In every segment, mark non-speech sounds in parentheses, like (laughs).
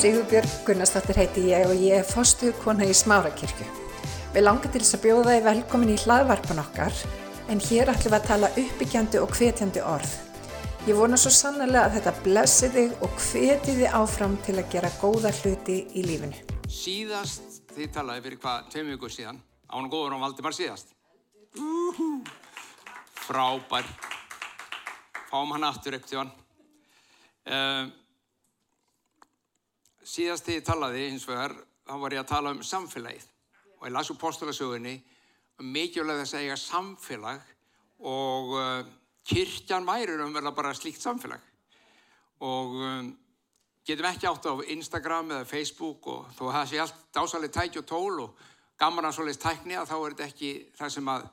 Sigurbjörg Gunnarsdóttir heiti ég og ég er fostuð kona í Smárakirkju. Við langar til þess að bjóða þið velkomin í hlaðvarpan okkar en hér ætlum við að tala uppbyggjandi og hvetjandi orð. Ég vona svo sannlega að þetta blessi þig og hveti þið áfram til að gera góða hluti í lífinu. Síðast, þið talaði fyrir hvað, tveim vikur síðan, án og góður án Valdimar síðast. Frábær. Fáum hann aftur upp til hann. Uh, síðast þegar ég talaði hins vegar, þá var ég að tala um samfélagið. Og ég las úr postulasögunni um mikilvæg þess að eiga samfélag og uh, kirkjan væri umverða bara slíkt samfélag. Og um, getum ekki átt á Instagram eða Facebook og þó að það sé allt dásalega tæki og tól og gaman að svoleiðist tækni að þá er þetta ekki það sem að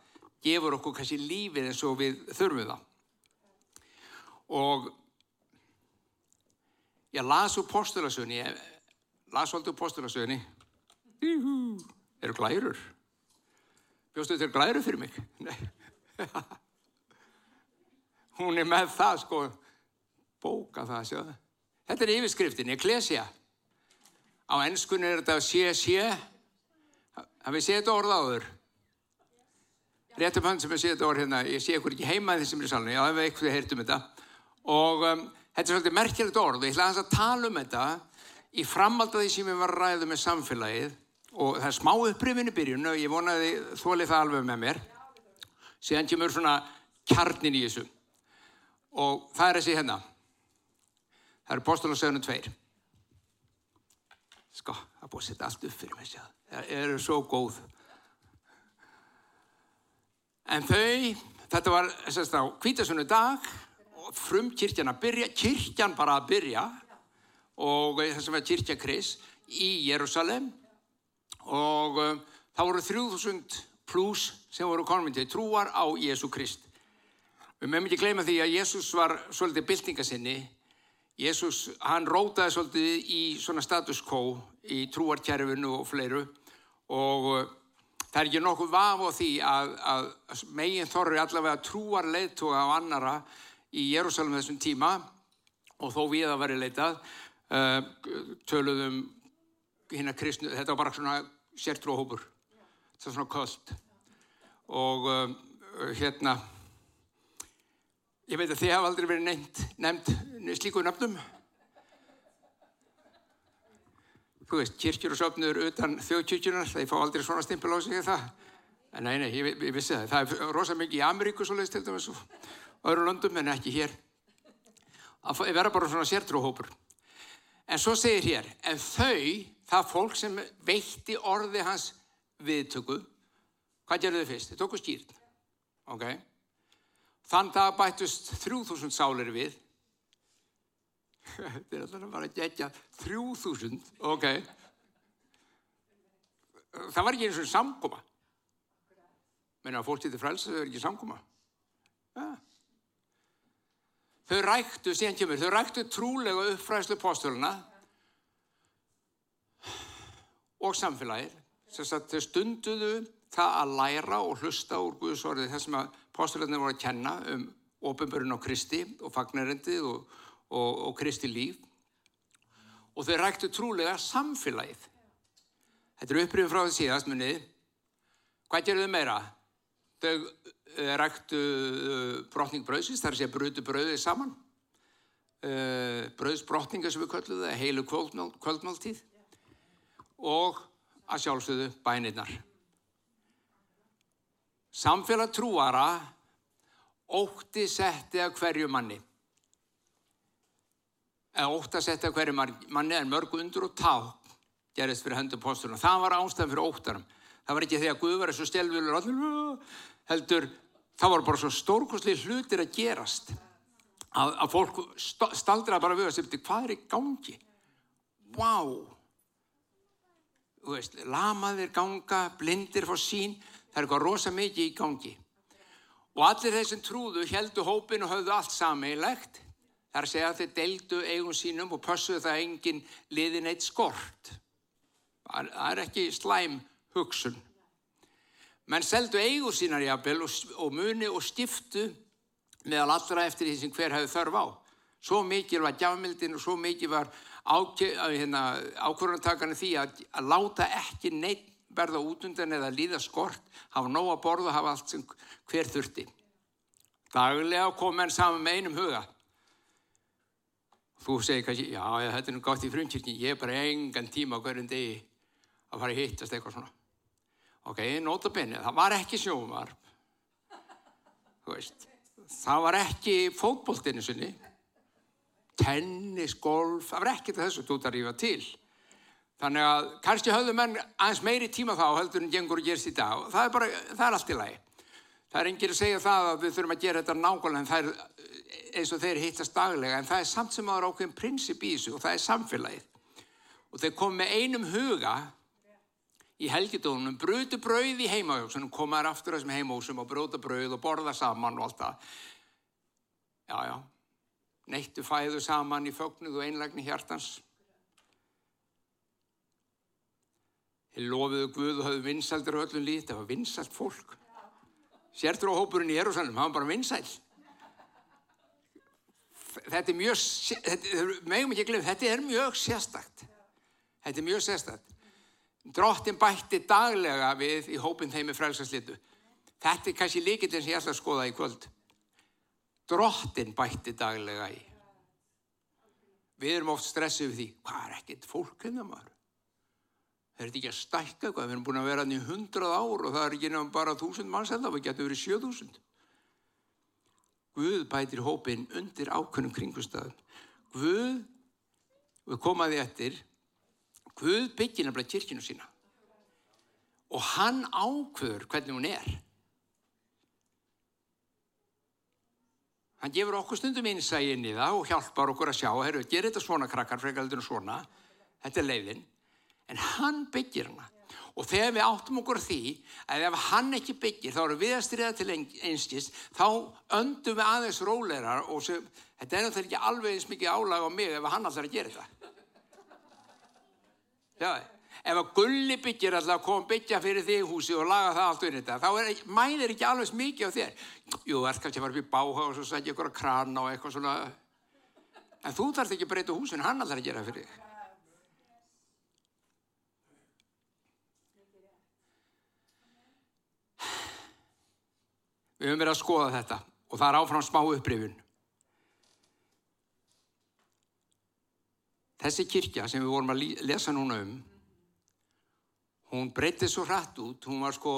gefur okkur kannski lífið eins og við þurfum það. Og ég las úr postulasögunni ég las svolítið úr postulasögunni eru glærur? Bjóstu þetta er glærur fyrir mig? (laughs) Hún er með það sko. Bóka það sjáðu þetta er yfirskriftin, Ecclesia. Á ennskunni er þetta sé sé. Hafið séð þetta orð áður? Réttum hann sem er séð þetta orð hérna. Ég sé ykkur ekki heima er í salunni já, ef eitthvað heyrtum þetta. Og um, þetta er svolítið merkjilegt orð og ég ætla að tala um þetta í framaldaði sem ég var að ræða með samfélagið og það er smá upprifin í byrjun og ég vonaði þólið það alveg með mér. Síðan kemur svona kjarnin í þessu. Og það er þessi hérna. Það eru postulasögunum tveir. Sko, það búið að setja allt upp fyrir mig það eru svo góð. En þau þetta var þess að kvítasunnu dag frum kirkjan að byrja, kirkjan bara að byrja og það sem er kirkja Kris í Jérúsalem og um, það voru 3000 pluss sem voru konventið trúar á Jésu Krist. Við meðum ekki gleyma því að Jésús var svolítið byltingasinni. Jésús, hann rótaði svolítið í svona status quo í trúarkerfinu og fleiru og uh, það er ekki nokkuð vaf á því að, að megin þorri allavega trúar leittóga á annara í Jérúsalem þessum tíma og þó við að veri leitað töluðum hérna kristnu, þetta var bara svona sértrúhópur, þetta var svona köld. Og uh, hérna ég veit að þið hafa aldrei verið nefnt, nefnt slíku nöfnum. Þú veist, kirkjur og söfnur utan þjóðkirkjunar, það ég fá aldrei svona stimpil á sig það, en nei, nei, ég, ég vissi það. Það er rosa mikið í Ameríku svo leiðist til dæmis og öðru löndum en ekki hér. Að vera bara svona sértrúhópur en svo segir hér en þau, það fólk sem veitti orði hans viðtöku hvað gerðu þau fyrst? þau tóku skýrt. Ok. Þann dag bættust 3000 sálir við. (laughs) Þetta er alltaf bara að gegja 3000 ok. Það var ekki eins og samkoma. Menn að fólk til frelsa þau er ekki samkoma. Ja Þau ræktu, síðan kemur, þau ræktu trúlega uppfræðslu postuluna og samfélagið. Þau stunduðu það að læra og hlusta úr Guðsorðið þess að postulunni voru að kenna um ofinbörun á Kristi og fagnarendið og, og, og Kristi líf. Og þau ræktu trúlega samfélagið. Þetta er upprýðum frá því síðast munið. Hvað gerðu þau meira? Þau ræktu eh, brotningbröðsins, þar sé brutu bröðið saman. Eh, Bröðsbrotninga sem við köllum það, heilu kvöldmáltíð og að sjálfsögðu bænirnar. Samfélag trúara ótti setti að hverju manni. Eða ótti að setti að hverju manni en mörg undur og tá gerist fyrir höndum posturinn. Það var ástæðan fyrir óttarum. Það var ekki því að Guð var þessu stelvulur heldur það var bara svo stórkosli hlutir að gerast. Að, að fólk staldra bara við að segja hvað er í gangi? Wow veist, lamaðir ganga blindir fór sín það er eitthvað rosa mikið í gangi. Og allir þeir sem trúðu heldu hópin og höfðu allt sameigilegt þar að segja að þeir deldu eigum sínum og pössuðu það engin liðin eitt skort. Það er ekki slæm hugsun menn seldu eigur sínar jafnvel og, og muni og stiftu meðal allra eftir því sem hver hefði þörf á. Svo mikið var gjafmildin og svo mikið var hérna, ákvörðantakarnir því að, að láta ekki neitt verða út undan eða líða skort, hafa nóg að borða, hafa allt sem hver þurfti. Daglega kom enn saman með einum huga. Þú segir kannski, já þetta er nú gátt í frumkirkni, ég er bara engan tíma á hverjum degi að fara að hittast eitthvað svona. Ok, nota benið, það var ekki veist, það var ekki fótbóltinu sinni. Tennis, golf, það var ekki þessu tótt að rífa til. Þannig að kannski höfðu menn aðeins meiri tíma þá heldur en gengur að gerst í dag og það er bara, það er allt í lagi. Það er engir að segja það að við þurfum að gera þetta nákvæmlega er eins og þeir hittast daglega en það er samt sem aðra ákveðin prinsip í þessu og það er samfélagið. Og þeir kom með einum huga í helgidónum, brödu brauð í heimahjóksunum, komaður aftur að þessum heimahjósum og bróta brauð og borða saman og allt það. Já, já, neittu fæðu saman í fögnuð og einlægni hjartans. Þeir lofiðu Guð og hafðu vinsaldir og öllum lít, það var vinsalt fólk. Sértur á hópurinn í Erusalem, það var bara vinsæl. Þetta er mjög, þetta, megum ekki að glemja, þetta er mjög sérstakt. Þetta er mjög sérstakt. Drottin bætti daglega við í hópin þeim með frælsarslitu. Þetta er kannski líkitinn sem ég ætla að skoða í kvöld. Drottin bætti daglega í. Við erum oft stressið við því, hvað er ekkert fólk hennar maður? Það er ekki að stækka eitthvað, við erum búin að vera hann í hundrað ár og það er ekki nefnum bara þúsund manns en það, það getur verið sjöðúsund. Guð bætir hópin undir ákveðnum kringustafn. Guð, við komaði eftir, Guð byggir nefnilega kirkinu sína og hann ákveður hvernig hún er. Hann gefur okkur stundum einsægi inn í það og hjálpar okkur að sjá, herru, gerir þetta svona krakkar, frekaldur og svona, þetta er leiðin, en hann byggir hana. Og þegar við áttum okkur því að ef hann ekki byggir, þá eru við að styrja til einskist, þá öndum við aðeins rólerar og sem, þetta er náttúrulega ekki alveg eins mikið álag á mig ef hann allar að gera þetta. Já, ef að gulli byggir alltaf kom byggja fyrir þig húsi og laga það allt um þetta, þá er, mæðir ekki alveg mikið á þér. Jú, það er kannski að fara upp í báha og svo sætja ykkur að krana og eitthvað svona. En þú þarf ekki að breyta húsin, hann allar að gera fyrir þig. Við höfum verið að skoða þetta og það er áfram smá upprifun. Þessi kirkja sem við vorum að lesa núna um, hún breytið svo hratt út, hún var sko,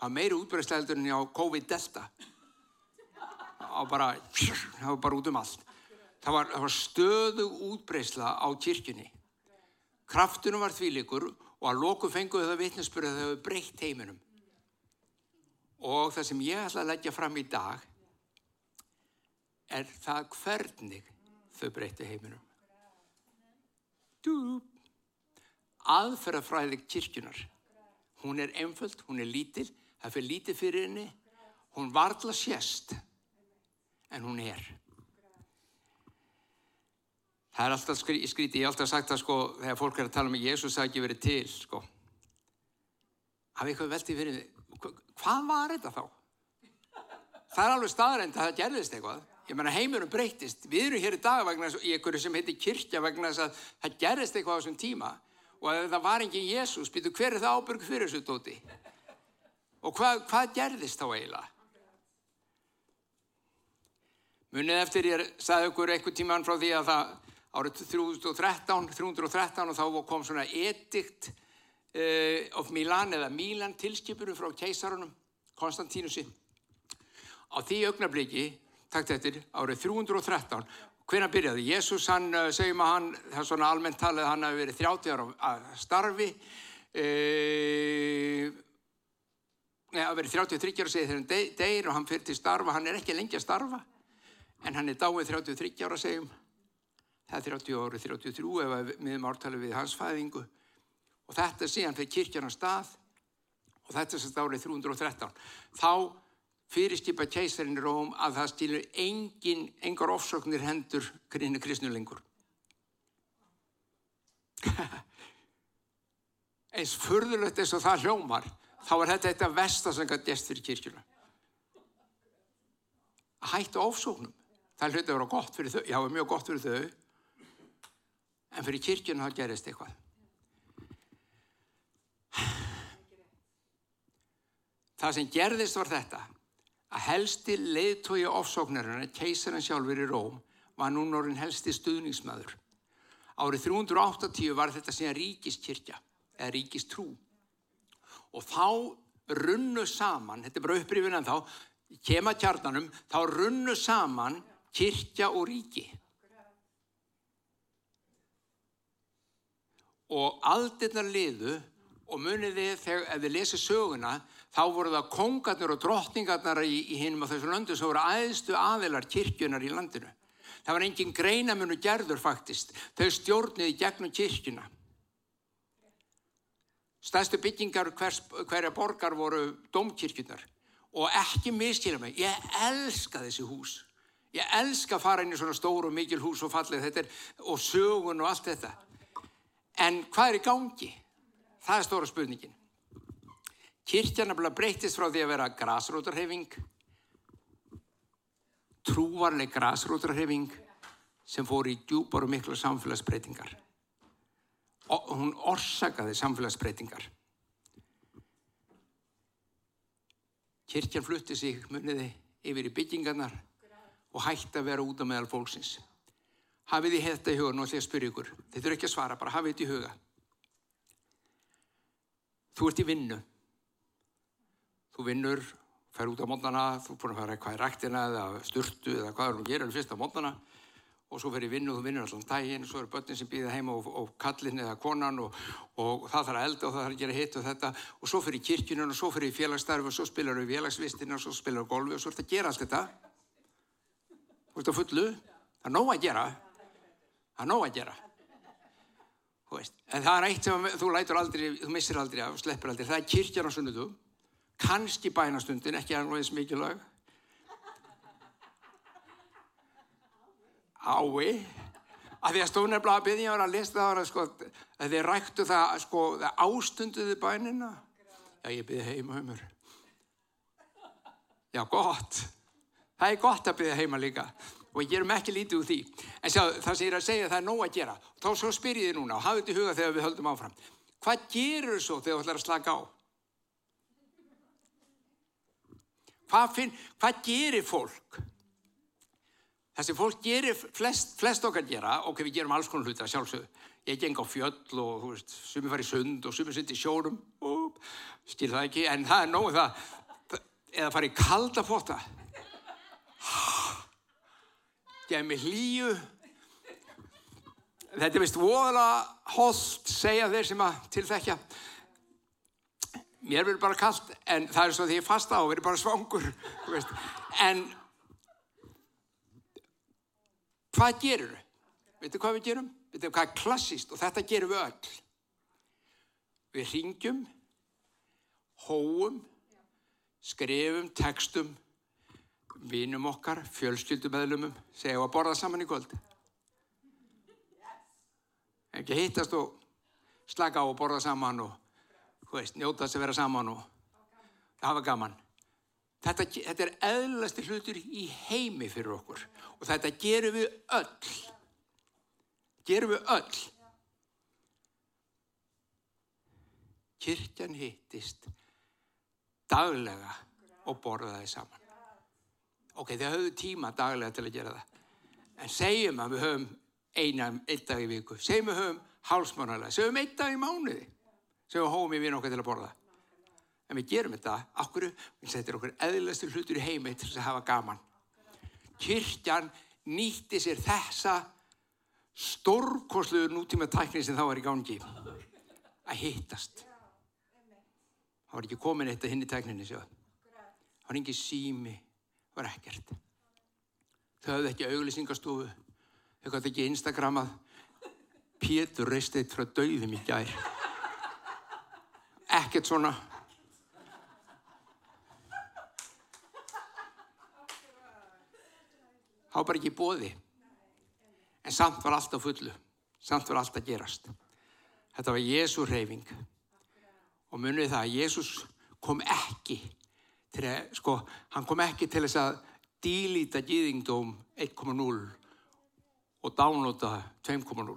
það meiri útbreyðsleildur enn á COVID-delta. Það var bara, það var bara út um allt. Það var, það var stöðu útbreyðsla á kirkjunni. Kraftunum var þvílikur og að loku fenguðu það vitnesbyrðu að þau breytt heiminum. Og það sem ég ætla að leggja fram í dag er það hvernig þau breytti heiminum. Aðferðafræðið kirkjunar. Hún er einföld, hún er lítil, það fyrir lítið fyrir henni, hún varðla sérst, en hún er. Það er alltaf skrítið, ég hef alltaf sagt það sko, þegar fólk er að tala um að Jésús það ekki verið til, sko. Hafið eitthvað veldið fyrir hvað var þetta þá? Það er alveg staðrænt að það gerðist eitthvað. Ég menna heimurum breytist. Við erum hér í dag vegna í einhverju sem heitir kirkja vegna þess að það gerðist eitthvað á þessum tíma og að það var engin Jésús, býtu hver er það ábyrg fyrir þessu tóti? Og hvað, hvað gerðist þá eiginlega? Munið eftir ég sagði okkur einhver tíman frá því að það árið 313, 313 og þá kom svona edikt uh, of Milan eða Milan tilskipurum frá keisarunum Konstantínusi. Á því augnabliki, takt eftir, árið 313, hvernig byrjaði? Jésús, hann, segjum að hann, það er svona almennt talið, hann hafi verið 30 ára að starfi, uh, neða, að verið 33 ára segið þegar hann deyir og hann fyrir til starfa, hann er ekki lengi að starfa, en hann er dáið 33 ára segjum, það er 30 ári, 33 ef við miðum ártalið við hans fæðingu. Og þetta síðan fyrir kirkjarnar stað. Og þetta er sérst árið 313. Þá fyrirskipa keisarinn í Róm að það stílur engin, engar ofsóknir hendur grínu kristnulengur. (laughs) Eins furðulegt eins og það hljómar, þá er þetta eitt af vestasanga gest fyrir kirkjuna. Að hætta ofsóknum. Það hluti að vera gott fyrir þau, já, mjög gott fyrir þau, En fyrir kirkjun þá gerist eitthvað. Það sem gerðist var þetta að helsti leiðtói ofsóknarinn, keisarinn sjálfur í Róm, var núna orðin helsti stuðningsmæður. Árið 380 var þetta síðan ríkiskirkja, eða ríkistrú. Og þá runnu saman, þetta er bara upprýfin en þá, kema kjarnanum, þá runnu saman kirkja og ríki. Og aldirnar liðu og munið þið þegar ef þið lesið söguna þá voru það kongarnir og drottningarnar í, í hinum á þessu löndu sem voru aðstu aðilar kirkjunar í landinu. Það var engin greinamunu gerður faktist. Þau stjórniði gegnum kirkjuna. Stæðstu byggingar hvers, hverja borgar voru domkirkjunar. Og ekki miskila mig, ég elska þessi hús. Ég elska að fara inn í svona stóru og mikil hús og fallið þetta er, og sögun og allt þetta. En hvað er í gangi? Það er stóra spurningin. Kirkjana breytist frá því að vera grasrótarhefing trúvarleg grasrótrarhefing sem fór í djúpar og mikla samfélagsbreytingar. Og hún orsakaði samfélagsbreytingar. Kirkjan flutti sig, muniði, yfir í byggingarnar og hætti að vera út á meðal fólksins. Hafið þið þetta í huga, nú ætlum ég að spyrja ykkur. Þið þurfum ekki að svara, bara hafið þetta í huga. Þú ert í vinnu. Þú vinnur fær út á mótnana, þú búin að fara eitthvað í ræktina eða sturtu eða hvað er hún að gera fyrst á mótnana. Og svo fer ég vinnu og þú vinnur alltaf daginn og svo eru börnin sem býða heima og, og kallin eða konan og, og það þarf að elda og það þarf að gera hitt og þetta. Og svo fer ég kirkjunum og svo fer ég félagsstarfi og svo spilar við félagsvistina og svo spilar við golfi og svo er þetta að gera allt þetta. Þú veist á fullu, það er nóg að gera. Það er nóg að gera. En það er eitt sem þú lætur aldrei, þú missir aldrei af, sleppir aldrei, það er kirkjan á sunnudu kannski bænastundin, ekki alveg eins mikilvæg. Ái, að því að stónarblaða byrja var að lesa það sko, að þið ræktu það, sko, það ástunduði bænina. Já, ég byrði heima um mér. Já, gott. Það er gott að byrja heima líka og ég gerum ekki lítið úr því. En sjá, það sem ég er að segja, það er nóg að gera. Þá svo spyr ég þið núna og hafðu þetta í huga þegar við höldum áfram. Hvað gerur þú svo þegar þú ætlar að slaka á? Hvað, finn, hvað gerir fólk? Það sem fólk gerir, flest, flest okkar gera, ok, við gerum alls konar hluti að sjálfsögðu. Ég geng á fjöll og, þú veist, sumi fari sund og sumi sundi sjórum, og skil það ekki, en það er nógu það, eða fari kalda fóta. Gef mig hlýju. Þetta er vist voðalega holt, segja þeir sem að tilþekja mér verður bara kallt en það er svo því ég fasta á og verður bara svangur en hvað gerur þau? veitu hvað við gerum? veitu hvað er klassíst og þetta gerum við öll við ringjum hóum skrifum, textum vinum okkar, fjölskyldumöðlumum segjum að borða saman í kvöld ekki hittast og slaka á og borða saman og veist, njóta þess að vera saman og hafa gaman. Þetta, þetta er eðlasti hlutur í heimi fyrir okkur og þetta gerum við öll. Gerum við öll. Kirkjan hittist daglega og borðaði saman. Ok, þið höfðu tíma daglega til að gera það. En segjum að við höfum eina, einn dag í viku. Segjum við höfum hálsmánalega. Segjum einn dag í mánuði sem við hóum í vinn okkar til að borða. En við gerum þetta, okkur, þetta er okkur eðlastur hlutur í heimi til að hafa gaman. Kirkjan nýtti sér þessa stórkosluður nútíma tækni sem þá var í gangi að hittast. Það var ekki komin eitt að hinn í tækninni séu. Það var ekki sími, það var ekkert. Þau hafði ekki auglýsingastofu, þau hafði ekki Instagramað. Pétur reist eitt frá dauðum í gær ekkert svona. Þá bara ekki bóði en samt var allt á fullu. Samt var allt að gerast. Þetta var Jésu reyfing og munið það að Jésús kom ekki til að, sko, hann kom ekki til þess að dílíta gýðingdóm 1.0 og downloada 2.0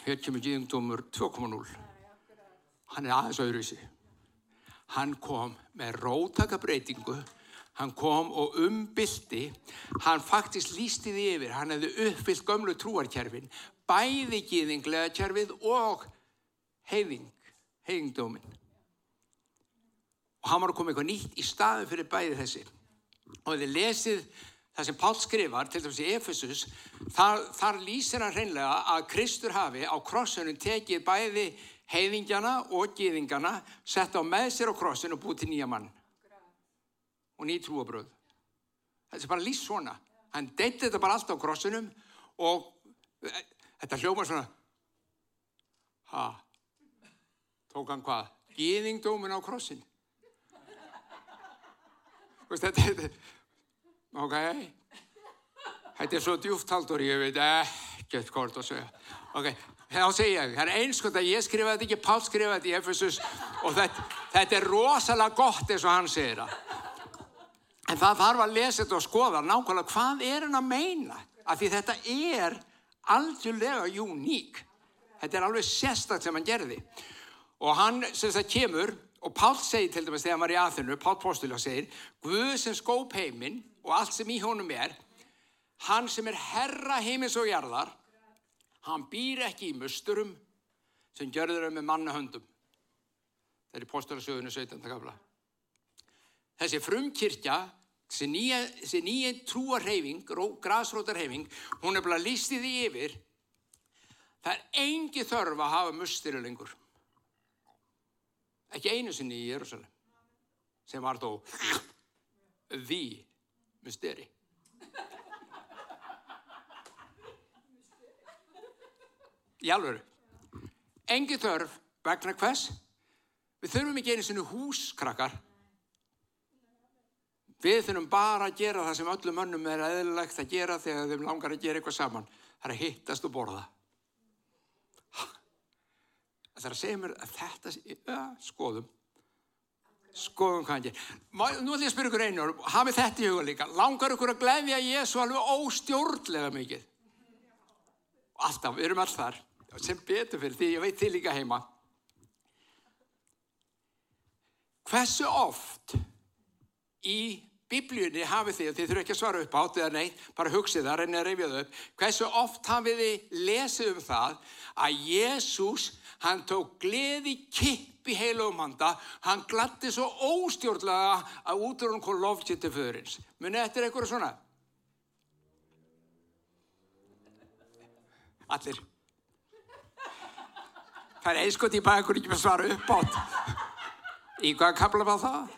Hér kemur gýðingdómur 2.0. Hann er aðeins öðruvísi. Hann kom með rótaka breytingu, hann kom og umbylti, hann faktist lísti því yfir, hann hefði uppfyllt gömlu trúarkerfin, bæði gýðinglega kerfið og heiðing, heiðingdómin. Og hann var að koma eitthvað nýtt í staðin fyrir bæði þessi. Og þið lesið það sem Pál skrifar, til dæmis í Efesus, þar, þar lýsir hann hreinlega að Kristur hafi á krossunum tekið bæði heiðingjana og gýðingjana, sett á með sér á krossun og búið til nýja mann. Og ný trúabröð. Þetta er bara lýst svona. Hann deytti þetta bara allt á krossunum og e, þetta hljóma svona, ha, tók hann hvað? Gýðingdómin á krossin. Þetta er, ok, þetta er svo djúftaldur, ég veit ekkert hvort að segja. Ok, þá segja ég, það er einskot að ég skrifa þetta ekki, Pál skrifa þetta í Efesus og þetta, þetta er rosalega gott eins og hann segir það. En það þarf að lesa þetta og skoða nákvæmlega hvað er hann að meina, af því þetta er algjörlega uník. Þetta er alveg sérstakt sem hann gerði. Og hann, sem það kemur, og Pál segir til dæmis þegar hann var í aðþunnu, Pál Postula segir, Guð sem skóp heiminn og allt sem í honum er, hann sem er herra heimins og jarðar, hann býr ekki í musturum sem gjörður þau með mannahöndum. Það er í Postulasögunni 17. kafla. Þessi frumkirkja, þessi nýja, trúarheyfing, græsrótarheyfing, hún er bara lístið í yfir, það er engi þörf að hafa mustiru lengur. Ekki einu sinni í Jérúsalem, sem var þó því mysteri. Í alvöru. Engi þörf vegna hvers? Við þurfum ekki einu sinni húskrakkar. Við þurfum bara að gera það sem öllum önnum er eðlilegt að gera þegar þeim langar að gera eitthvað saman. Það er að hittast og borða. Það er að segja mér að þetta, ja, skoðum. Skoðum hvað hann ger. Nú ætlum ég að spyrja ykkur einu og hafið þetta í huga líka. Langar ykkur að gleyðja Jésu alveg óstjórnlega mikið? Alltaf, við erum alltaf þar. Sem betur fyrir því, ég veit þið líka heima. Hversu oft í biblíunni hafið þið, og þið þurfum ekki að svara upp átt eða neitt, bara hugsið það, reynið að reyfja það upp, hversu oft hafið þið lesið um það að Jésús, hann tók gleði kipp í heilum handa, hann glatti svo óstjórnlega að útur hún kom loftsitt til föðurins. Munið eftir eitthvað svona? Allir. Það er einskot í bækur ekki með svara upp átt. Í hvaða kapla var það?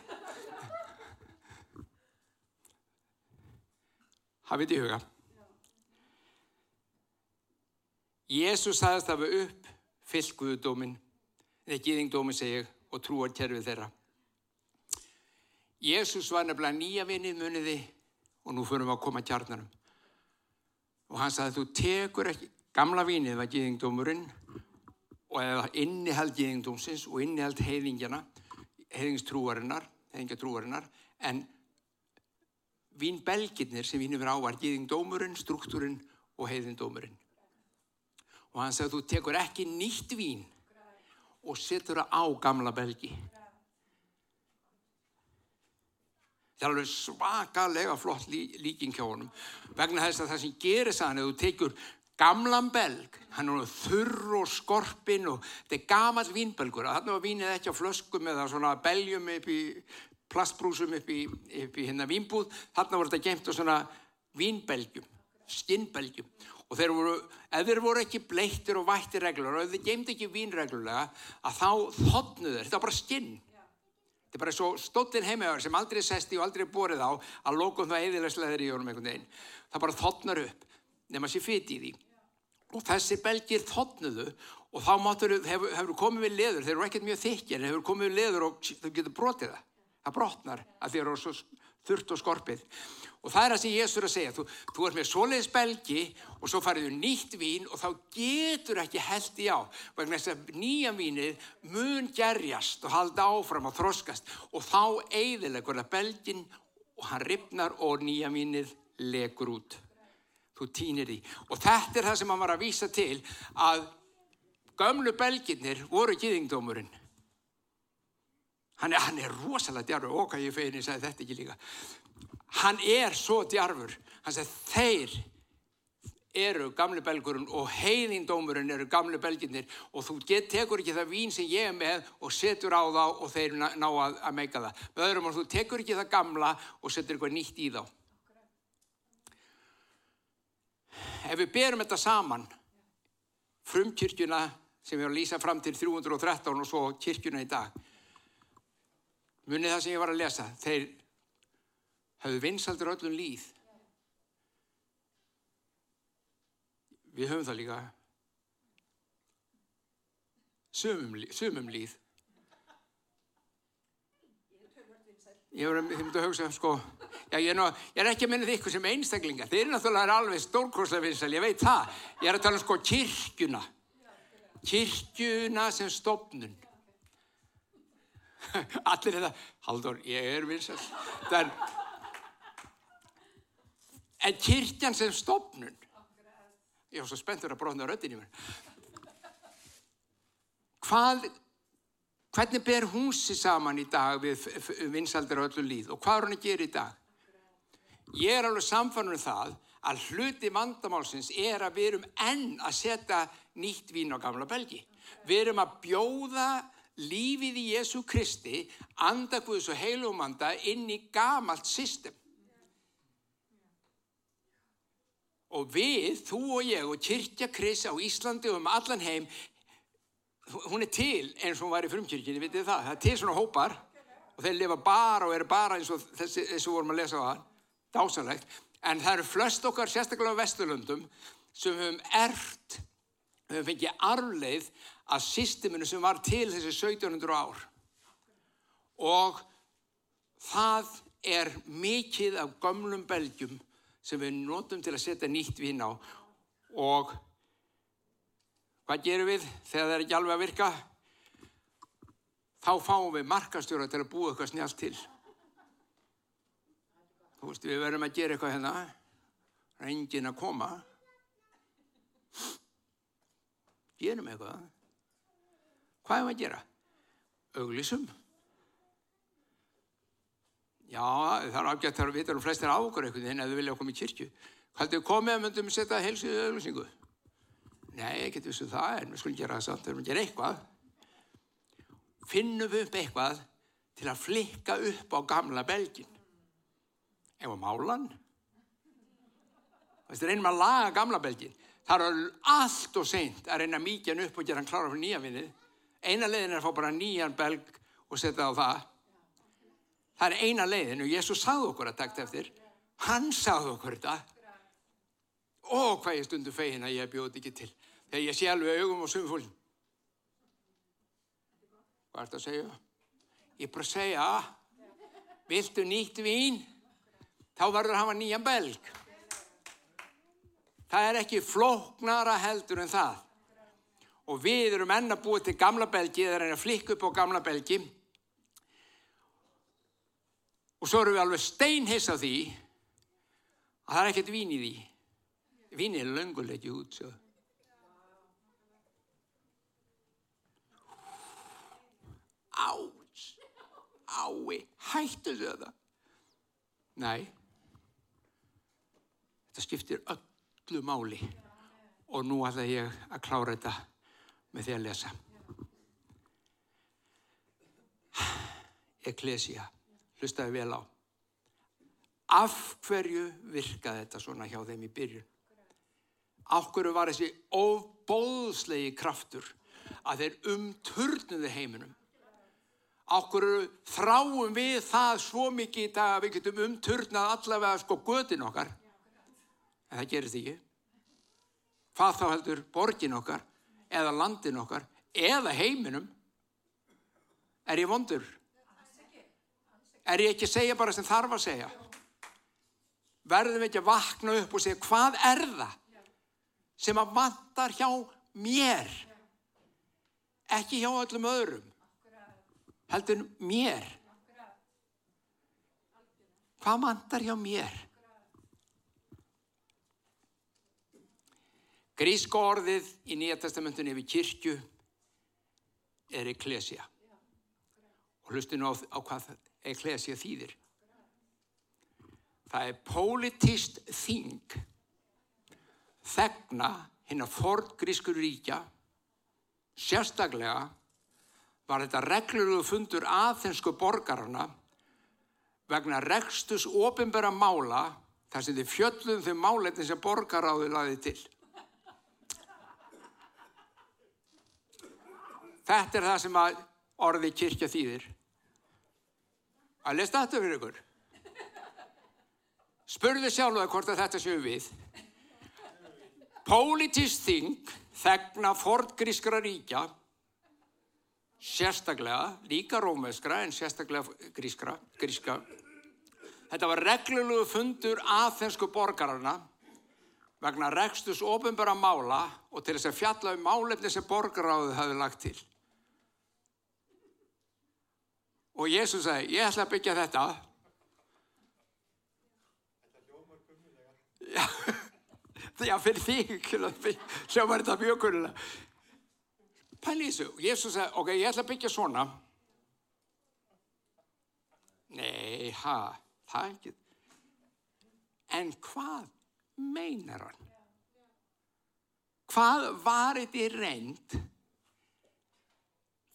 hafið í huga. Jésús sagðist að hafa upp fyllt Guðdómin, eða gýðingdómin segja og trúar kerfið þeirra. Jésús var nefnilega nýja vinnið muniði og nú fyrir við að koma kjarnarum. Og hann sagði þú tekur ekki, gamla vinnið var gýðingdómurinn og innihald gýðingdómsins og innihald heiðingjana, heiðingstrúarinnar, heiðingjatrúarinnar, en vínbelgirnir sem vínum er á var gýðingdómurinn, struktúrinn og heiðindómurinn. Og hann sagði þú tekur ekki nýtt vín og setur það á gamla belgi. Það er alveg svakalega flott lí, líking hjá honum. Vegna þess að það sem gerir hann, ef þú tekur gamlan belg, hann er þurr og skorpin og þetta er gamal vínbelgur. Þannig var vínið ekki á flöskum eða svona beljum upp í plastbrúsum upp í, upp í hérna vínbúð, þarna voru þetta gemt á svona vínbelgjum, skinnbelgjum og þeir voru, ef þeir voru ekki bleittir og vættir reglur og ef þeir gemt ekki vínreglulega að þá þotnu þeir, þetta var bara skinn. Þetta er bara svo stóttin heimauðar sem aldrei sesti og aldrei borið á að lókum það eðilegsleðir í honum einhvern veginn. Það bara þotnar upp nema sér fyrt í því. Og þessi belgir þotnuðu og þá máttur, hefur, hefur komið við leður, þeir eru ekkert mjög þykki en hefur komið við leður og þau getur brotið það. Það brotnar að þér eru þurft og skorpið. Og það er það sem Jésur að segja þú, þú er með svoleiðis belgi og svo fariðu nýtt vín og þá getur ekki held í á vegna þess að nýja vínið mun gerjast og halda áfram og þroskast. Og þá eiðilegur það belgin og hann ripnar og nýja vínið legur út þú týnir því og þetta er það sem hann var að vísa til að gömlu belginnir voru gýðingdómurinn. Hann hann er rosalega djarfur, okkar ég fegin ég sagði þetta ekki líka. Hann er svo djarfur, hann sagði þeir eru gamli belgurinn og heiðindómurinn eru gamli belginnir og þú get, tekur ekki það vín sem ég er með og setur á þá og þeir ná að, að meika það. Með öðrum og þú tekur ekki það gamla og setur eitthvað nýtt í þá. Ef við berum þetta saman, frumkirkjuna sem við erum að lýsa fram til 313 og svo kirkjuna í dag, munið það sem ég var að lesa, þeir hafðu vinsaldur öllum líð Við höfum það líka. Sumum, sumum líð. Ég myndi að hugsa, sko, já, ég, er nú, ég er ekki að minna þig ykkur sem einstaklingar. Þeir eru náttúrulega alveg stórkoslega vinsal, ég veit það. Ég er að tala um sko kirkjuna. Kirkjuna sem stopnun. (laughs) Allir þetta, Haldur, ég er vinsal. Er, en kirkjan sem stopnun. Ég var svo spenntur að brotna röttin í mér. Hvað, hvernig ber húsi saman í dag við vinsaldir á öllu líð og hvað er hann að gera í dag? Ég er alveg samfann um það að hluti vandamálsins er að við erum enn að setja nýtt vín á gamla belgi. Við erum að bjóða lífið í Jésu Kristi, andakvöðs og heilumanda inn í gamalt system. Og við, þú og ég og Kirkja Kris á Íslandi og um allan heim, hún er til eins og hún var í frumkirkjini, vitið það, það er til svona hópar og þeir lifa bara og eru bara eins og þessi, þessu vorum að lesa á það, dásanlegt. En það eru flest okkar, sérstaklega á Vesturlundum, sem höfum erft, höfum fengið arfleið að systeminu sem var til þessi 1700 ár. Og það er mikið af gömlum belgjum sem við notum til að setja nýtt vín á og hvað gerum við þegar það er ekki alveg að virka? Þá fáum við markastjóra til að búa eitthvað snjált til. Þú veist, við verðum að gera eitthvað hérna, reyngin að koma. Gerum eitthvað. Hvað er maður að gera? Auglísum. Já, það er afgætt þar að vita um flestir á okkur einhvern veginn ef þau vilja koma í kirkju. Haldið við komið að myndum setja helsuðu auðvilsingu? Nei, ekki þessu það er, við skulum gera það samt, við skulum gera eitthvað. Finnum við upp eitthvað til að flikka upp á gamla belgin. Ef að málan. Það er einum að laga gamla belgin. Það er allt og seint að reyna mikið upp og gera hann klára fyrir nýja vinnið. Eina leiðin er að fá bara nýjan belg og setja á það Það er eina leiðin og Jésús sagði okkur að takta eftir. Hann sagði okkur þetta. Ó, hvað ég stundu fegin að ég bjóði ekki til. Þegar ég sé alveg augum og sumfólk. Hvað er þetta að segja? Ég bara segja, viltu nýtt vín? Þá verður að hafa nýjan belg. Það er ekki floknara heldur en það. Og við erum enna búið til gamla belgi, það er að flikka upp á gamla belgi Og svo erum við alveg steinhiss á því að það er ekkert vín í því. Vín er lönguleiki út. Áts, ái, hættu þau það. Nei, þetta skiptir öllu máli og nú ætla ég að klára þetta með því að lesa. Ecclesia hlustaði vel á. Af hverju virkaði þetta svona hjá þeim í byrjun? Af hverju var þessi ofbóðslegi kraftur að þeir umturnuði heiminum? Hverju þráum við það svo mikið í dag að við getum umturnað allavega sko götin okkar? En það gerist ekki. Hvað þá heldur borgin okkar eða landin okkar eða heiminum? Er ég vondur? er ég ekki að segja bara sem þarf að segja verðum við ekki að vakna upp og segja hvað er það sem að vantar hjá mér ekki hjá öllum öðrum heldur mér hvað vantar hjá mér Gríska orðið í Nýja testamentinu yfir kirkju er eklesia. Og hlustu nú á, á hvað eklesia þýðir. Það er politist þing þegna hinn að ford grískur ríkja sérstaklega var þetta reglulegu fundur aðeinsku borgarna vegna rekstus ofinbæra mála þar sem þið fjöllum þau máletin sem borgaráði laði til. Þetta er það sem að orði kirkja þýðir. Að lesta þetta fyrir ykkur. Spurðu sjálfa hvort að þetta séu við. Politist þing þegna fortgrískra ríkja sérstaklega, líka rómeskra en sérstaklega grískra, gríska. Þetta var reglulegu fundur aðþensku borgarna vegna rekstus ofinbara mála og til þess að fjalla um málefni sem borgaráðu hafi lagt til. Og Jésús sagði, ég ætla að byggja þetta. Já, (laughs) já fyrir þig, hljómar þetta mjög kunnulega. Pæli þessu, Jésús sagði, ok, ég ætla að byggja svona. Nei, ha, það er ekki. En hvað meinar hann? Hvað var þetta í reynd?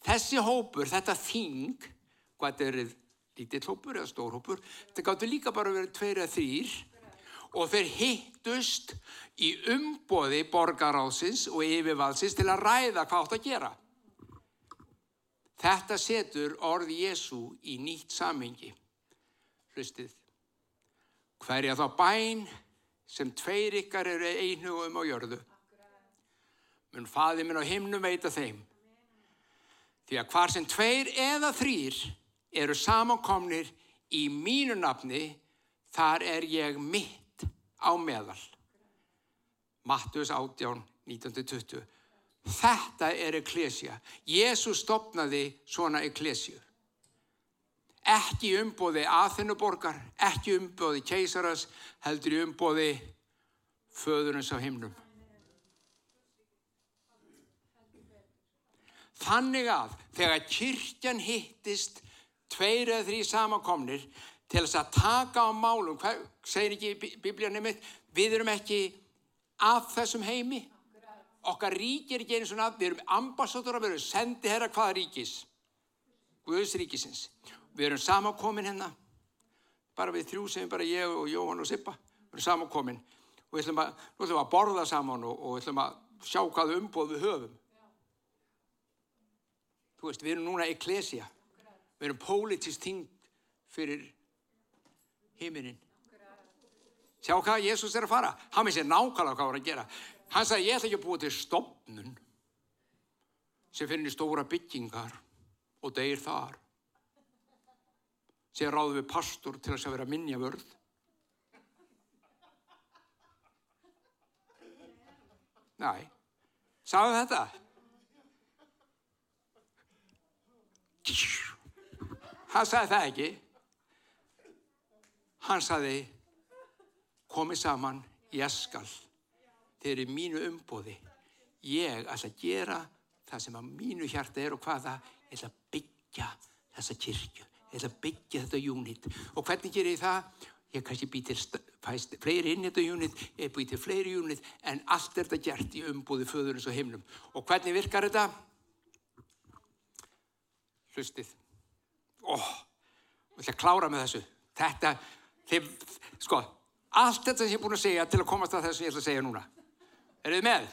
Þessi hópur, þetta þing, hvað þetta er lítill hópur eða stór hópur, þetta gáttu líka bara verið tveir eða þrýr og þeir hittust í umboði borgarásins og yfirvalsins til að ræða hvað átt að gera. Þetta setur orð Jésu í nýtt samhengi. Hlustið. Hverja þá bæn sem tveir ykkar eru einhugum á jörðu. Mun faði minn á himnum veita þeim. Því að hvar sem tveir eða þrýr eru samankomnir í mínu nafni, þar er ég mitt á meðal. Mattus 18, 1920. Þetta er ekklesja. Jésús stopnaði svona ekklesju. Ekki umbóði aðfinnuborgar, ekki umbóði keisaras, heldur umbóði föðurins á himnum. Þannig að þegar kyrkjan hittist tveir eða þrý samankomnir til þess að taka á málum, hvað segir ekki biblíanum mitt, við erum ekki af þessum heimi. Okkar rík er ekki einu svona, við erum ambassadora, við erum sendi herra hvaða ríkis, Guðs ríkisins. Við erum samankomin hérna, bara við þrjú sem bara ég og Jóhann og Sippa, við erum samankomin og við ætlum að, ætlum að borða saman og, og við ætlum að sjá hvað umbóð við höfum. Þú veist, við erum núna ekklesja. Við erum politist ting fyrir heiminin. Sjá hvað Jésús er að fara. Hann vissi nákvæmlega hvað var að gera. Hann sagði, ég ætla ekki að búa til stopnun sem finnir stóra byggingar og degir þar. Sér ráðu við pastor til þess að vera minja vörð. Næ, sagðu þetta? Hann sagði það ekki. Hann sagði, komið saman, ég skal. Þeir eru mínu umbóði. Ég ætla að gera það sem að mínu hjarta er og hvaða, ég ætla að byggja þessa kirkju. Ég ætla að byggja þetta unit. Og hvernig ger ég það? Ég kannski bý til fæst, fleiri inn þetta unit, ég bý til fleiri unit, en allt er þetta gert í umbóði föðurins og himnum. Og hvernig virkar þetta? Hlustið. Ó, ég ætla að klára með þessu. Þetta, þeim, sko, allt þetta sem ég er búin að segja til að komast að þessu ég ætla að segja núna. Er þið með?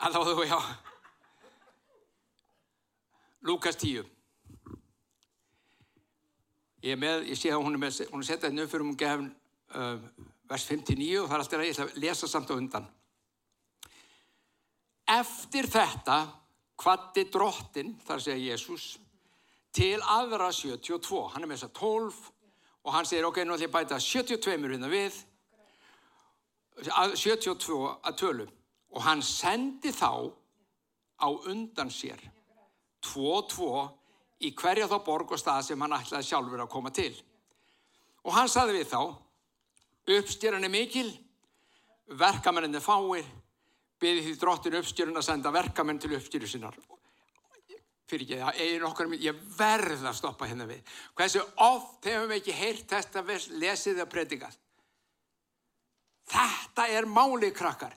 Alltaf þú, já. Lukas 10. Ég er með, ég sé að hún er með, hún er setjað hérna upp fyrir hún gefn uh, vers 59 og það er alltaf að ég ætla að lesa samt á undan. Eftir þetta kvatti drottin, þar segja Jésús, til aðra 72. Hann er með þess að 12 og hann segir, ok, nú ætlum ég að bæta 72 hérna við, 72 að tölu. Og hann sendi þá á undan sér, 2-2 í hverja þá borg og stað sem hann ætlaði sjálfur að koma til. Og hann saði við þá, uppstýran er mikil, verkamenninni fáir, beði því drottin uppstjörun að senda verkamenn til uppstjöru sinnar. Fyrir ekki, það er nokkar, ég verð að stoppa hérna við. Hversu oft hefum við ekki heyrt þetta lesið eða predikað? Þetta er máli krakkar.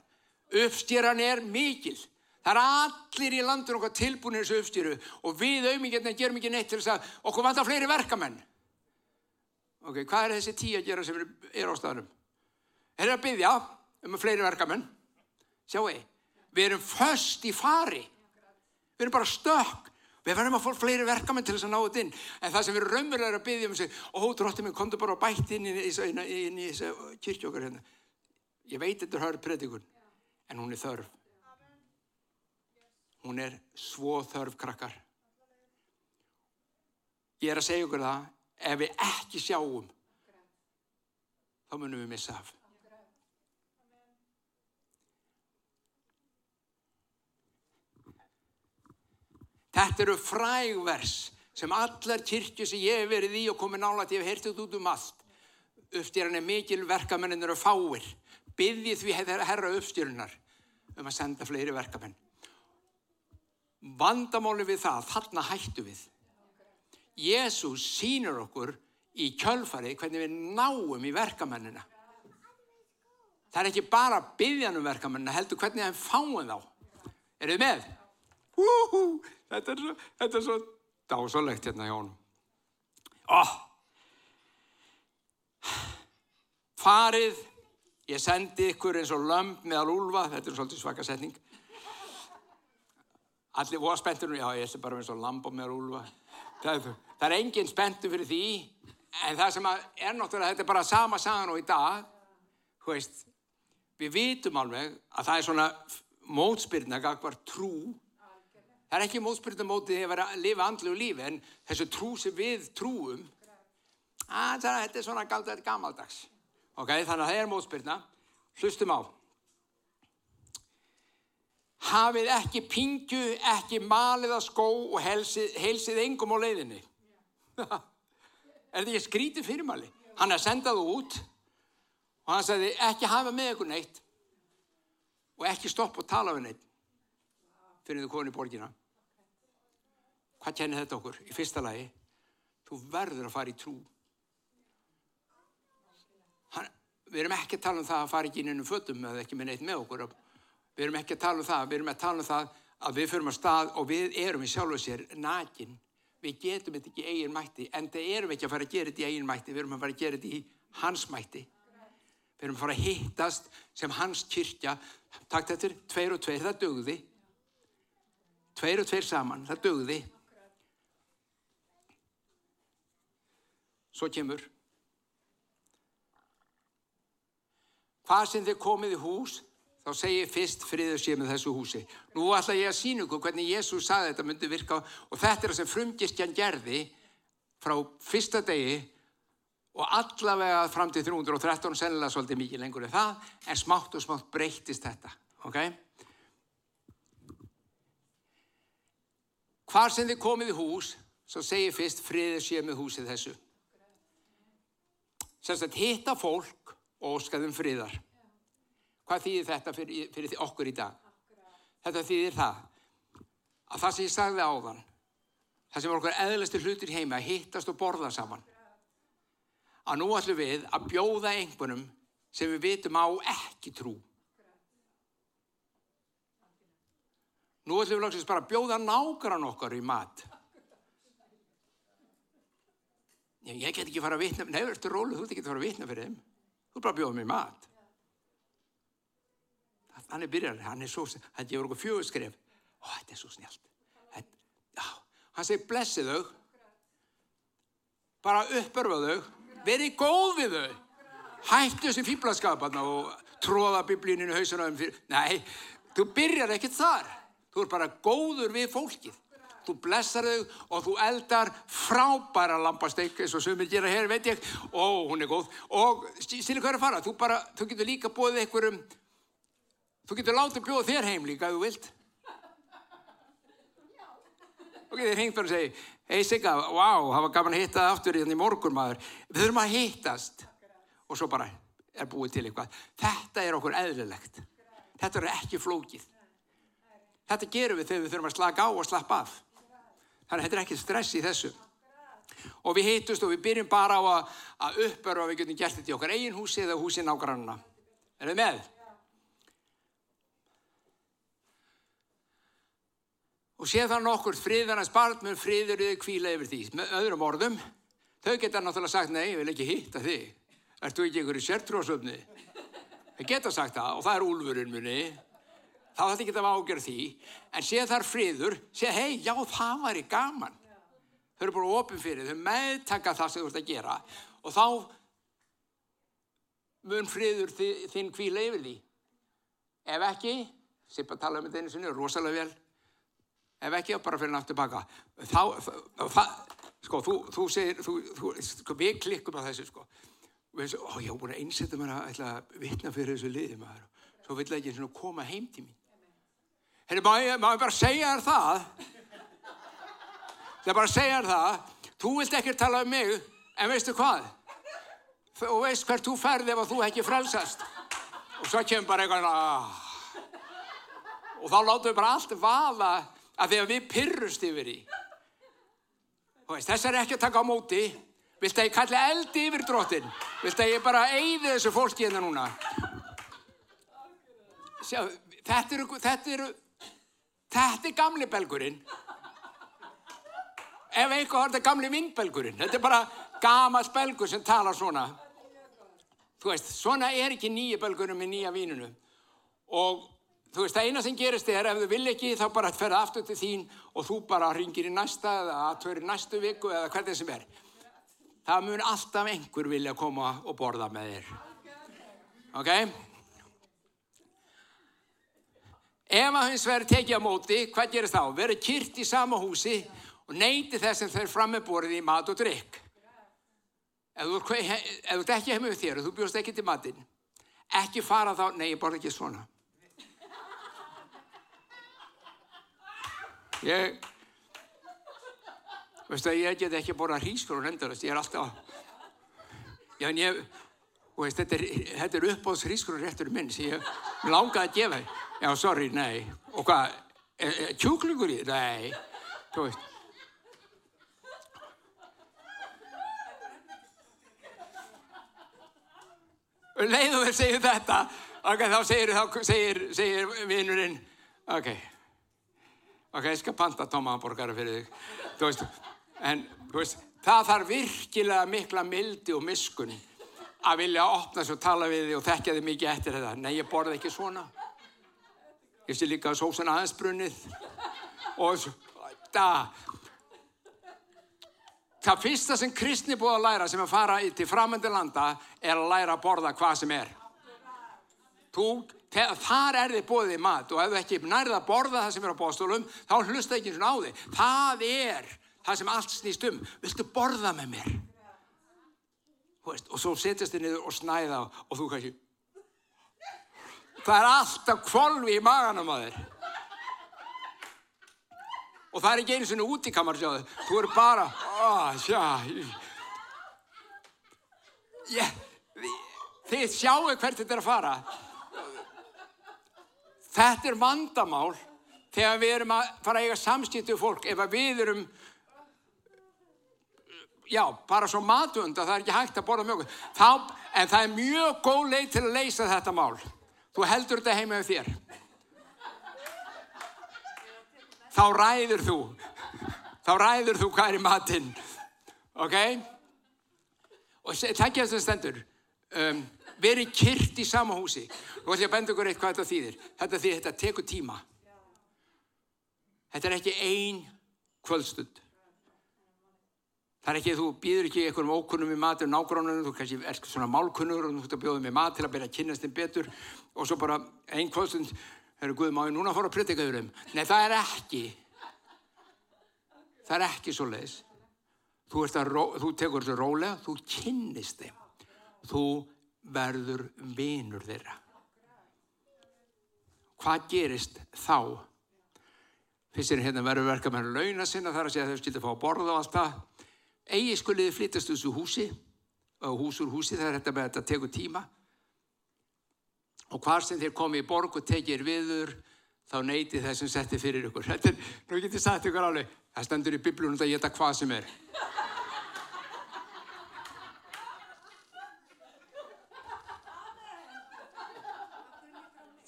Uppstjöran er mikil. Það er allir í landun okkar tilbúinir þessu uppstjöru og við auðmíkjarnir gerum ekki neitt til þess að okkur vantar fleiri verkamenn. Ok, hvað er þessi tíu að gera sem er á staðnum? Er það að byggja um fleiri verkamenn? Sjáu, við erum först í fari. Við erum bara stökk. Við verðum að fá fleiri verkamenn til þess að ná þetta inn. En það sem við erum raunverulega að byggja um þessu, ó, dróttið minn, komdu bara og bætt inn í þessu kyrkjókar hérna. Ég veit þetta er hörð predikun, en hún er þörf. Hún er svo þörf krakkar. Ég er að segja ykkur það, ef við ekki sjáum, þá munum við missa af. Þetta eru frægvers sem allar kyrkju sem ég hef verið í og komið nála til ég hef heyrtið út um allt. Uppstýran er mikil, verkamennir eru fáir. Byðið því herra uppstýrunar um að senda fleiri verkamenn. Vandamáli við það, þarna hættu við. Jésús sínur okkur í kjölfari hvernig við náum í verkamennina. Það er ekki bara byðjanum verkamennina, heldur hvernig það fáum þá. Er þið með? Húhú, þetta er svo, þetta er svo dásalegt hérna hjá honum. Oh. Farið, ég sendi ykkur eins og lömp meðal úlfa, þetta er svolítið svaka setning. Allir voru spenntur, já ég er bara eins og lamp og meðal úlfa. Það, það er engin spenntur fyrir því, en það sem er náttúrulega, þetta er bara sama sagan og í dag, hú veist, við vitum alveg að það er svona mótspyrna, gagvar trú, Það er ekki mótspyrna mótið vera að lifa andlu lífi en þessu trú sem við trúum að þetta er svona galt þetta gammaldags. Ok, þannig að það er mótspyrna. Hlustum á. Hafið ekki pingju, ekki malið að skó og helsið, helsið engum á leiðinni. (laughs) er þetta ekki skrítið fyrirmæli? Hann er sendað út og hann sagði ekki hafa með ykkur neitt og ekki stoppa og tala við neitt fyrir þú komin í borgina. Hvað kennir þetta okkur? Í fyrsta lagi, þú verður að fara í trú. Hann, við erum ekki að tala um það að fara ekki inn innum fötum eða ekki með neitt með okkur. Við erum ekki að tala um það, við erum að tala um það að við förum að stað og við erum í sjálfu sér nakin. Við getum þetta ekki í eigin mætti, en það erum ekki að fara að gera þetta í eigin mætti, við erum að fara að gera þetta í hans mætti. Við erum að fara að hittast sem hans kyrkja. Takk þetta er tveir og tveir, það dögði tveir og tveir saman, það dögði svo kemur. Hvað sem þið komið í hús þá segir fyrst friður sé með þessu húsi. Nú ætla ég að sína ykkur hvernig Jésús saði þetta myndi virka. Og þetta er það sem frumgirkjan gerði frá fyrsta degi og allavega fram til 313 sennilega svolítið mikið lengur en það en smátt og smátt breytist þetta ok? Hvar sem þið komið í hús, svo segir fyrst friðið sé með húsið þessu. Að hitta fólk og óskaðum friðar. Hvað þýðir þetta fyrir, fyrir okkur í dag? Þetta þýðir það að það sem ég sagði áðan, það sem okkur eðlastir hlutir heima, hittast og borða saman. Að nú ætlum við að bjóða einhvernum sem við vitum á ekki trú. Nú ætlum við langsist bara að bjóða nákvæmlega okkar í mat. Ég, get ekki fara að vitna, nefnir eftir rólu, þú ert ekki fara að vitna fyrir þeim. Þú er bara að bjóða mér mat. Hann er byrjar, hann er svo, hann gefur okkur fjögurskref. Ó, þetta er svo snjált. Já, hann segir blessið þau, bara uppörfa þau, verið góð við þau. Hættu þessi fýblaskaparna og tróða biblíninu hausunum fyrir, nei, þú byrjar ekkert þar. Þú er bara góður við fólkið. Þú blessar þau og þú eldar frábæra lampasteik eins og sumir gera hér, veit ég. Ó, hún er góð. Og stýrlega hvað er að fara? Þú, bara, þú getur líka bóðið einhverjum, þú getur látið bjóða þér heim líka ef þú vilt. Og getur hengt bara og segi, hei Sigga, wow, það var gaman að hitta það aftur hérna í morgun maður. Við þurfum að hittast. Og svo bara, er búið til eitthvað. Þetta er okkur eðlilegt. Þetta er ekki flókið. Þetta gerum við þegar við þurfum að slaka á og slappa af. Þannig að þetta er ekki stress í þessu. Og við heitust og við byrjum bara á að, að uppöru og við getum gert þetta í okkar eigin húsi eða húsi nágrannuna. Er þið með? Og sé það nokkur friðarnas barn með friður yfir kvíla yfir því. Með öðrum orðum, þau geta náttúrulega sagt, nei, ég vil ekki hitta þig. Ertu ekki einhverju sértrósöfni? Þau geta sagt það og það er úlfurinn munni. Þá þetta geta ágjörð því. En sé þar friður, sé, hei, já, það væri gaman. Þau eru bara ofin fyrir, þau meðtaka það sem þú ert að gera. Og þá mun friður þinn kvíla yfir því. Ef ekki, Sippa tala um þetta einu sinni, rosalega vel, ef ekki, bara fyrir náttúr baka. Þá, það, sko, þú, þú segir, þú, þú, sko, við klikkum á þessu, sko. Og ég hef búin að einsetja mér að að vitna fyrir þessu liði maður. Svo vill ekki koma heim til mín. Henni, má ég, má ég bara segja þér það? Það er bara að segja þér það. Þú vilt ekki tala um mig, en veistu hvað? Og veist hvert þú ferði ef þú ekki frelsast. Og svo kemur bara eitthvað, aah. Og þá látum við bara allt vaða að því að við pyrrust yfir í. Veist, þess er ekki að taka á móti. Vilt að ég kalli eldi yfir drottin? Vilt að ég bara eigði þessu fólki hérna núna? Sjá, þetta eru, þetta eru, þetta er gamli belgurinn. Ef var þetta gamli vindbelgurinn. Þetta er bara gamalt belgur sem talar svona. Þú veist, svona er ekki nýja belgurinn með nýja vínunu. Og þú veist, það eina sem gerist er ef þú vil ekki þá bara ferða aftur til þín og þú bara ringir í næsta eða aðtöður í næstu viku eða hvernig sem er. Það mun alltaf einhver vilja koma og borða með þér. Ok? Ef að hins verður tekið á móti, hvað gerist þá? Verður kyrt í sama húsi og neyti þess sem þeir fram með borðið í mat og drikk. Ef þú ert ekki með þér og þú bjóst ekki til matinn, ekki fara þá, nei, ég borði ekki svona. Ég, veistu að ég get ekki borða hrískur og nendarast, ég er alltaf, já en ég, veist, þetta er, er uppáðs hrískur og réttur minn sem ég langaði að gefa, já, sorry, nei, og hvað, kjúklingur í, nei, þú veist. Leið og þeir segja þetta, ok, þá segir, segir, segir vinnurinn, ok, ok, ég skal panta tómaðanborgara fyrir þig, þú veist, en, þú veist, það þarf virkilega mikla mildi og miskun að vilja opna svo tala við þig og þekkja þig mikið eftir þetta. Nei, ég borði ekki svona. Ég sé líka sósan aðeins brunnið og það, það fyrsta sem kristni búið að læra sem að fara til framöndu landa er að læra að borða hvað sem er. Þú, þar er þið bóðið mat og ef þú ekki nærða að borða það sem er á bóstólum þá hlusta ekki og á þig. Það er það sem allt snýst um. Viltu borða með mér? Veist, og svo setjast þið niður og snæða og þú kannski það er alltaf kvolvi í maganum að þér. Og það er ekki einu svona út í kamar sjáðu. þú er bara oh, sjá, yeah, þið sjáu hvert þetta er að fara. Þetta er vandamál þegar við erum að fara að eiga samskiptu fólk ef við erum já, bara svo matund að það er ekki hægt að borða mjög þá, en það er mjög góð leið til að leysa þetta mál þú heldur þetta heima með þér. Þá ræður þú. Þá ræður þú hvað er í matinn. Ok? Og það að það stendur. Um, verið kyrt í sama húsi. Og því að benda ykkur eitt hvað þetta þýðir. Þetta þýðir þetta tekur tíma. Þetta er ekki ein kvöldstund Það er ekki, þú býður ekki einhverjum ókunnum í matur, nágrunum, þú kannski er svona málkunnur og þú ert að bjóða með mat til að byrja að kynast þeim betur og svo bara einn kvöldstund, herru Guð, má ég núna fara að pritika yfir þeim? Nei, það er ekki. Það er ekki svo leiðis. Þú, þú tekur þetta rólega, þú kynnist þeim. Þú verður vinur þeirra. Hvað gerist þá? Fyrst er hérna verður verka með launa sinna þar að segja að þau skilta að fá að borða og allt það eigi skuliði flytast þessu húsi og hús úr húsi þegar þetta með þetta tekur tíma. Og hvar sem þér komið í borg og tekir viður þá neyti þessum setti fyrir ykkur. Þetta er, nú getur ég sagt ykkur alveg það stendur í biblunum að geta hvað sem er.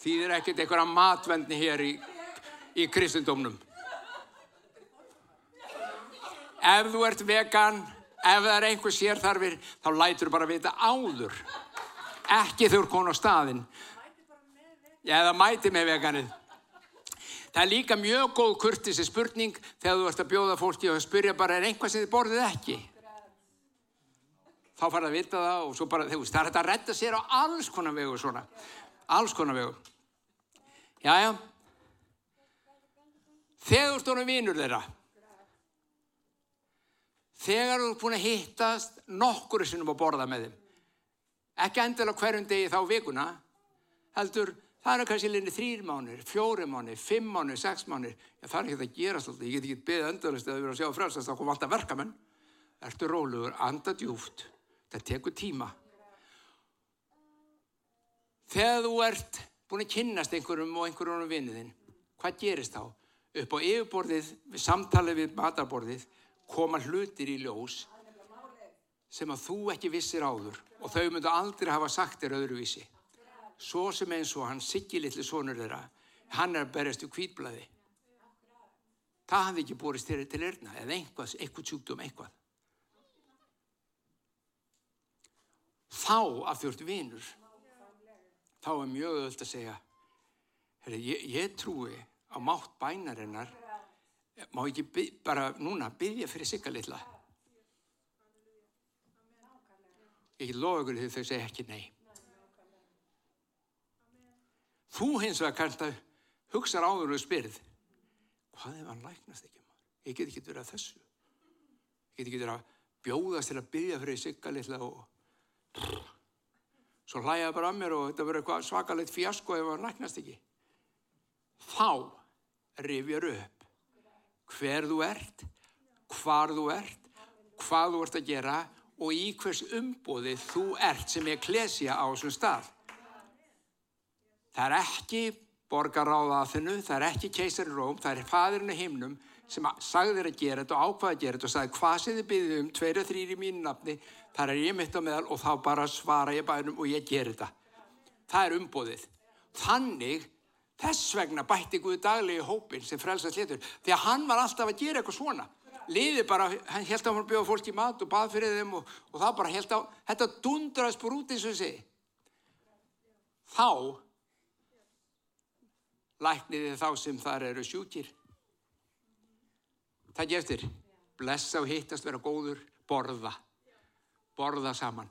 Þýðir ekkert einhverja matvendni hér í, í kristendómnum ef þú ert vegan ef það er einhver sérþarfir þá lætur þú bara vita áður. Ekki þurr konu á staðin eða mæti með veganið. Það er líka mjög góð kurtisi spurning þegar þú ert að bjóða fólki og spyrja bara er einhvað sem þið borðið ekki? Þá fara að vita það og svo bara þegar það er þetta að redda sér á alls konar vegu svona. Alls konar vegu. Jæja. Þegar þú stóðum vinnur þeirra, þegar þú ert búin að hittast nokkur sinnum að borða með þeim, ekki endilega hverjum degi þá vikuna, heldur það eru kannski linni þrýr mánir, fjóri mánir, fimm mánir, sex mánir, já það er ekki að gera svolítið, ég get ekki beðið endalist að það verður að sjá frálsast, þá kom alltaf verkamenn, ertu róluður, anda djúft, það tekur tíma. Þegar þú ert búin að kynnast einhverjum og einhverjum vinniðinn, hvað gerist þá? Upp á yfirborðið, við samtalið við matarborðið, koma hlutir í ljós sem að þú ekki vissir áður og þau myndu aldrei hafa sagt þér öðruvísi. Svo sem eins og hann Siggi litli sonur þeirra, hann er að berjast í kvítblæði. Það hafði ekki borist þér til erna eða einhvað, eitthvað sjúkdóm, eitthvað. Þá að þjórn vinur þá er mjög öðvöld að segja herri, ég, ég trúi á mátt bænarinnar má ekki byrja, bara núna byggja fyrir sigga litla? Ég lofa ykkur því þau segja ekki nei. Þú hins vegar kannst að hugsa áður og spyrð. Hvað ef hann læknast ekki maður? Ég get ekki verið að þessu. Ég get ekki verið að bjóðast til að byggja fyrir sigga litla og Svo hlæjaði bara að mér og þetta verið svakalegt fjasko ef það næknast ekki. Þá rifjar upp hver þú ert, hvar þú ert, hvað þú ert að gera og í hvers umbóðið þú ert sem er klesja á þessum stað. Það er ekki borgaráðaðinu, það er ekki keisari róm, það er fadurinn í himnum sem sagði þér að gera þetta og ákvaði að gera þetta og sagði hvað sem þið byggðum um, tveir og þrýr í mínu nafni, þar er ég mitt á meðal og þá bara svara ég bænum og ég ger þetta. Það er umbóðið. Þannig, þess vegna bætti Guði daglegi hópin sem frelsast litur, því að hann var alltaf að gera eitthvað svona. Liði bara, hann held á hann að bjóða fólk í mat og bað fyrir þeim og, og það bara held á, þetta dundraðs búr út eins og þessi. Þá lækniði þá sem þar eru sjúkir. Það geftir, blessa og hittast, vera góður, borða, borða saman,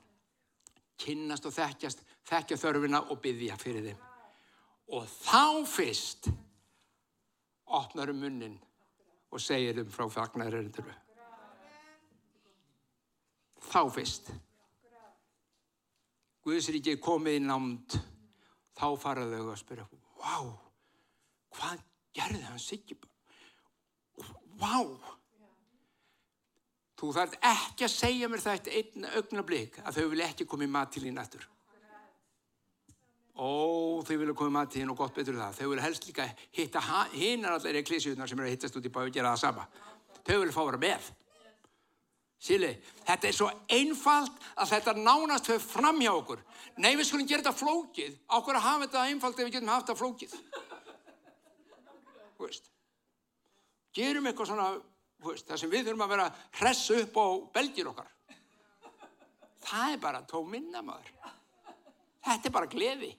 kynnast og þekkjast, þekkja þörfina og byggja fyrir þeim. Og þá fyrst opnar um munnin og segir um frá fagnarerinduru. Þá fyrst. Guðsríkið komið í námt, þá faraðu þau að spyrja, wow, hvað gerði hann Siggi bara? Vá! Þú þarf ekki að segja mér þetta einn augnablík að þau vil ekki koma í mat til í nættur. Ó, þau vilja koma í til þín og gott betur það. Þau vil helst líka hitta hinnar allir ekklísjurnar sem eru að hittast út í bæu og gera það sama. Þau vil fá að vera með. Sýli, þetta er svo einfalt að þetta nánast höfð fram hjá okkur. Nei, við skulum gera þetta flókið. Ákveður að hafa þetta einfalt ef við getum haft þetta flókið. Þú veist gerum eitthvað svona, veist, það sem við þurfum að vera hressu upp á belgir okkar. Það er bara tó minna maður. Þetta er bara gleði.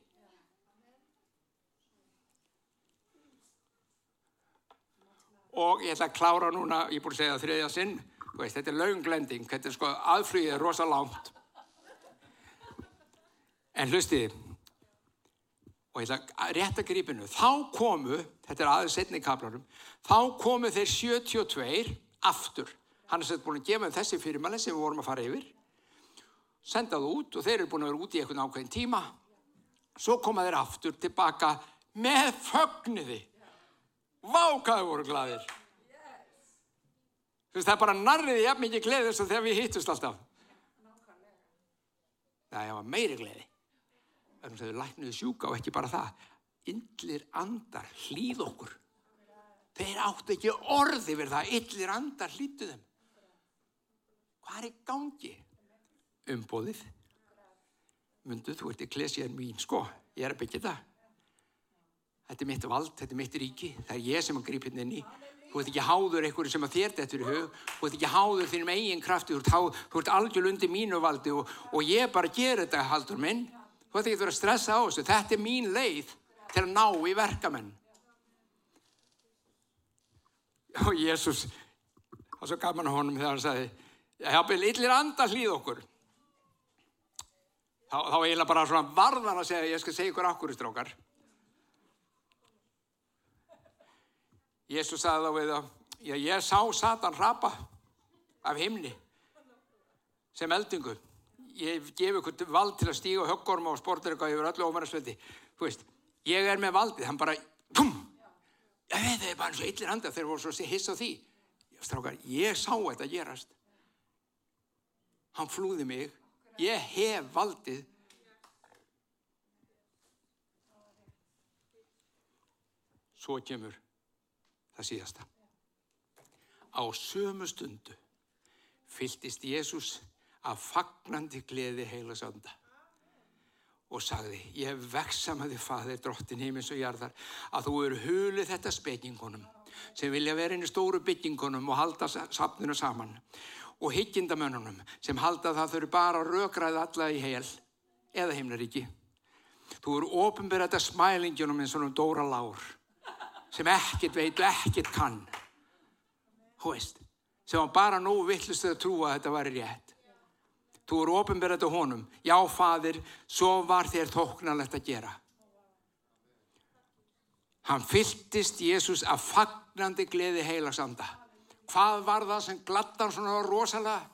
Og ég ætla að klára núna, ég búið að segja þriðja sinn, veist, þetta er launglending, þetta er sko aðflýðið rosa langt. En hlustiði, og ég ætla að grípinu, þá komu, þetta er aðeins setni kaplarum, þá komu þeir 72 aftur. Hann er sett búin að gefa um þessi fyrirmæli sem við vorum að fara yfir, sendaðu út og þeir eru búin að vera út í einhvern ákveðin tíma. Svo koma þeir aftur tilbaka með fögnuði. Vákaðu voru gladir. Það er bara narriði jafn mikið gleðið sem þegar við hittust alltaf. Það var meiri gleði. vegna þau læknuðu sjúka og ekki bara það. Yllir andar hlýð okkur. Þeir áttu ekki orði verið það, yllir andar hlýttu þeim. Hvað er í gangi? Umbóðið. Mundu, þú ert í klesið en mín, sko, ég er að byggja það. Þetta er mitt vald, þetta er mitt ríki, það er ég sem að grípa hérna inn í. Þú ert ekki háður einhverju sem að þér þetta er í hug, þú ert ekki háður þínum eigin krafti, þú ert, háð, þú ert algjör undir mínu valdi og, og ég bara ger þetta haldur minn. Þú ert ekki að stressa á þessu, þetta er mín leið til að ná í verkamenn. Og Jésús, það var svo gaman honum þegar hann sagði, ég hafi lillir anda hlýð okkur. Þá, þá eiginlega bara svona varðan að segja, ég skal segja ykkur akkur í strákar. Jésús sagði þá við það, já ég sá Satan rapa af himni sem eldingu. Ég gef ykkur vald til að stíga höggorma og sportur eitthvað yfir öllu ómærarsveldi. Þú veist, ég er með valdið, hann bara, pum, ég veit það er bara eins og yllir handa þegar voru svo hiss á því. Strákar, ég sá þetta gerast. Hann flúði mig, ég hef valdið. Svo kemur það síðasta. Á sömu stundu fylltist Jésús af fagnandi gleði heilasönda og sagði, ég veksa með því faðir drottin heimins og jarðar að þú eru hulið þetta spekingunum sem vilja vera inn í stóru byggingunum og halda safninu saman og hyggjindamönnunum sem halda það þau eru bara rökræði alla í heil eða heimnaríki. Þú eru ofinberð þetta smælingjunum eins og um Dóra Lár sem ekkert veit og ekkert kann. Hú veist sem var bara nógu vittlust að trúa að þetta var rétt. Þú eru ofinberðið þetta honum. Já fadir, svo var þér tóknarlegt að gera. Hann fylltist Jésús af fagnandi gleði heilagsanda hvað var það sem glattan svona rosalega?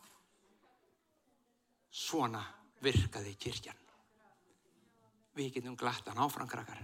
Svona virkaði kirkjan. Við getum glattan áframkrakkar